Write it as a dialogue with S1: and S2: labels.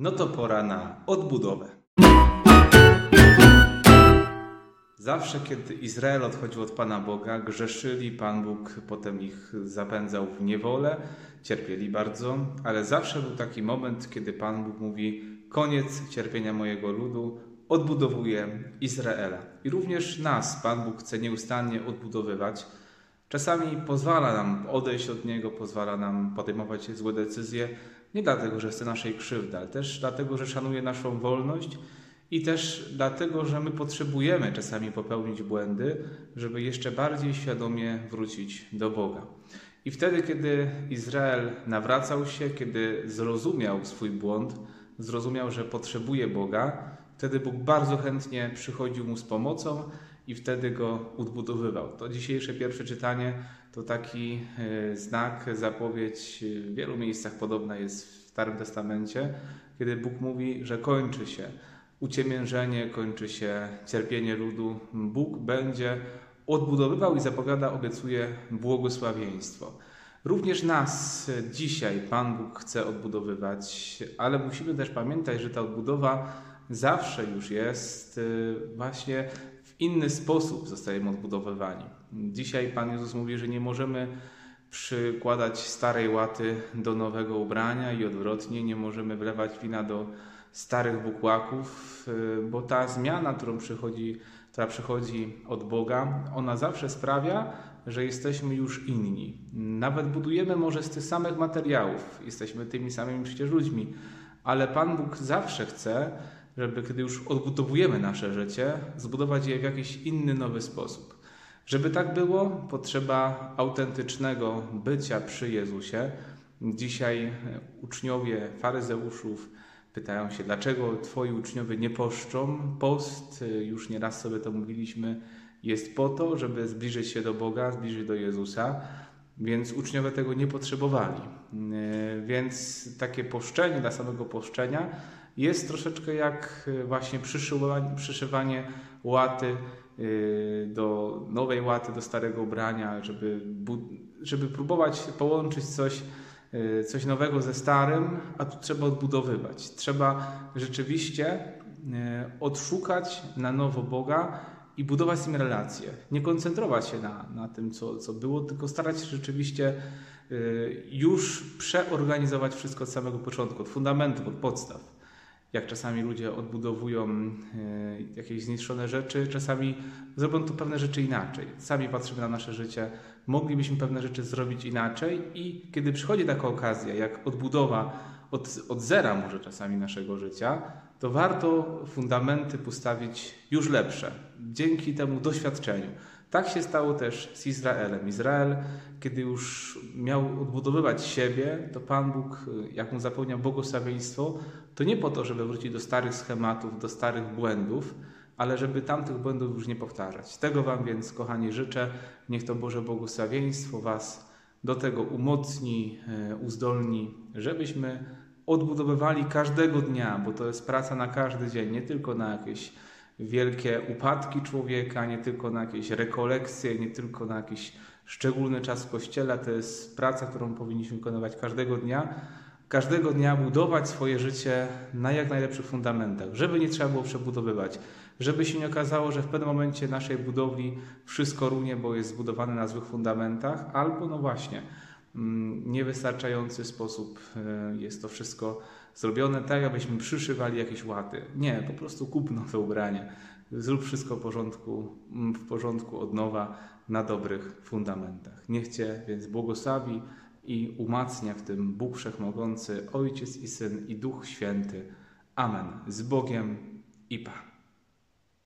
S1: No to pora na odbudowę. Zawsze, kiedy Izrael odchodził od Pana Boga, grzeszyli, Pan Bóg potem ich zapędzał w niewolę, cierpieli bardzo, ale zawsze był taki moment, kiedy Pan Bóg mówi: Koniec cierpienia mojego ludu, odbudowuje Izraela. I również nas Pan Bóg chce nieustannie odbudowywać. Czasami pozwala nam odejść od Niego, pozwala nam podejmować złe decyzje, nie dlatego, że chce naszej krzywdy, ale też dlatego, że szanuje naszą wolność i też dlatego, że my potrzebujemy czasami popełnić błędy, żeby jeszcze bardziej świadomie wrócić do Boga. I wtedy, kiedy Izrael nawracał się, kiedy zrozumiał swój błąd, zrozumiał, że potrzebuje Boga, wtedy Bóg bardzo chętnie przychodził mu z pomocą i wtedy go odbudowywał. To dzisiejsze pierwsze czytanie to taki e, znak, zapowiedź w wielu miejscach podobna jest w Starym Testamencie, kiedy Bóg mówi, że kończy się uciemiężenie, kończy się cierpienie ludu. Bóg będzie odbudowywał i zapowiada, obiecuje błogosławieństwo. Również nas dzisiaj Pan Bóg chce odbudowywać, ale musimy też pamiętać, że ta odbudowa zawsze już jest y, właśnie inny sposób zostajemy odbudowywani. Dzisiaj Pan Jezus mówi, że nie możemy przykładać starej łaty do nowego ubrania i odwrotnie, nie możemy wlewać wina do starych bukłaków, y, bo ta zmiana, którą przychodzi, która przychodzi od Boga, ona zawsze sprawia, że jesteśmy już inni. Nawet budujemy może z tych samych materiałów, jesteśmy tymi samymi przecież ludźmi, ale Pan Bóg zawsze chce, żeby kiedy już odbudowujemy nasze życie, zbudować je w jakiś inny, nowy sposób. Żeby tak było, potrzeba autentycznego bycia przy Jezusie. Dzisiaj uczniowie faryzeuszów pytają się, dlaczego Twoi uczniowie nie poszczą. Post, już nieraz sobie to mówiliśmy, jest po to, żeby zbliżyć się do Boga, zbliżyć do Jezusa, więc uczniowie tego nie potrzebowali. Więc takie poszczenie dla samego poszczenia jest troszeczkę jak właśnie przyszywanie, przyszywanie łaty y, do nowej łaty, do starego ubrania, żeby, żeby próbować połączyć coś, y, coś nowego ze starym, a tu trzeba odbudowywać. Trzeba rzeczywiście y, odszukać na nowo Boga i budować z nim relacje. Nie koncentrować się na, na tym, co, co było, tylko starać się rzeczywiście już przeorganizować wszystko od samego początku, od fundamentów, od podstaw jak czasami ludzie odbudowują e, jakieś zniszczone rzeczy, czasami zrobią to pewne rzeczy inaczej. Sami patrzymy na nasze życie, moglibyśmy pewne rzeczy zrobić inaczej i kiedy przychodzi taka okazja, jak odbudowa od, od zera może czasami naszego życia, to warto fundamenty postawić już lepsze, dzięki temu doświadczeniu. Tak się stało też z Izraelem. Izrael, kiedy już miał odbudowywać siebie, to Pan Bóg, jak mu zapewniał błogosławieństwo, to nie po to, żeby wrócić do starych schematów, do starych błędów, ale żeby tamtych błędów już nie powtarzać. Tego Wam więc, kochani, życzę. Niech to Boże błogosławieństwo Was do tego umocni, e, uzdolni, żebyśmy odbudowywali każdego dnia, bo to jest praca na każdy dzień, nie tylko na jakieś wielkie upadki człowieka, nie tylko na jakieś rekolekcje, nie tylko na jakiś szczególny czas w kościele. To jest praca, którą powinniśmy wykonywać każdego dnia. Każdego dnia budować swoje życie na jak najlepszych fundamentach, żeby nie trzeba było przebudowywać, żeby się nie okazało, że w pewnym momencie naszej budowli wszystko runie, bo jest zbudowane na złych fundamentach, albo no właśnie, niewystarczający sposób e, jest to wszystko zrobione tak, abyśmy przyszywali jakieś łaty. Nie, po prostu kup nowe ubranie. Zrób wszystko w porządku, mm, w porządku od nowa, na dobrych fundamentach. Niech Cię więc błogosławi i umacnia w tym Bóg Wszechmogący, Ojciec i Syn i Duch Święty. Amen. Z Bogiem i Pan.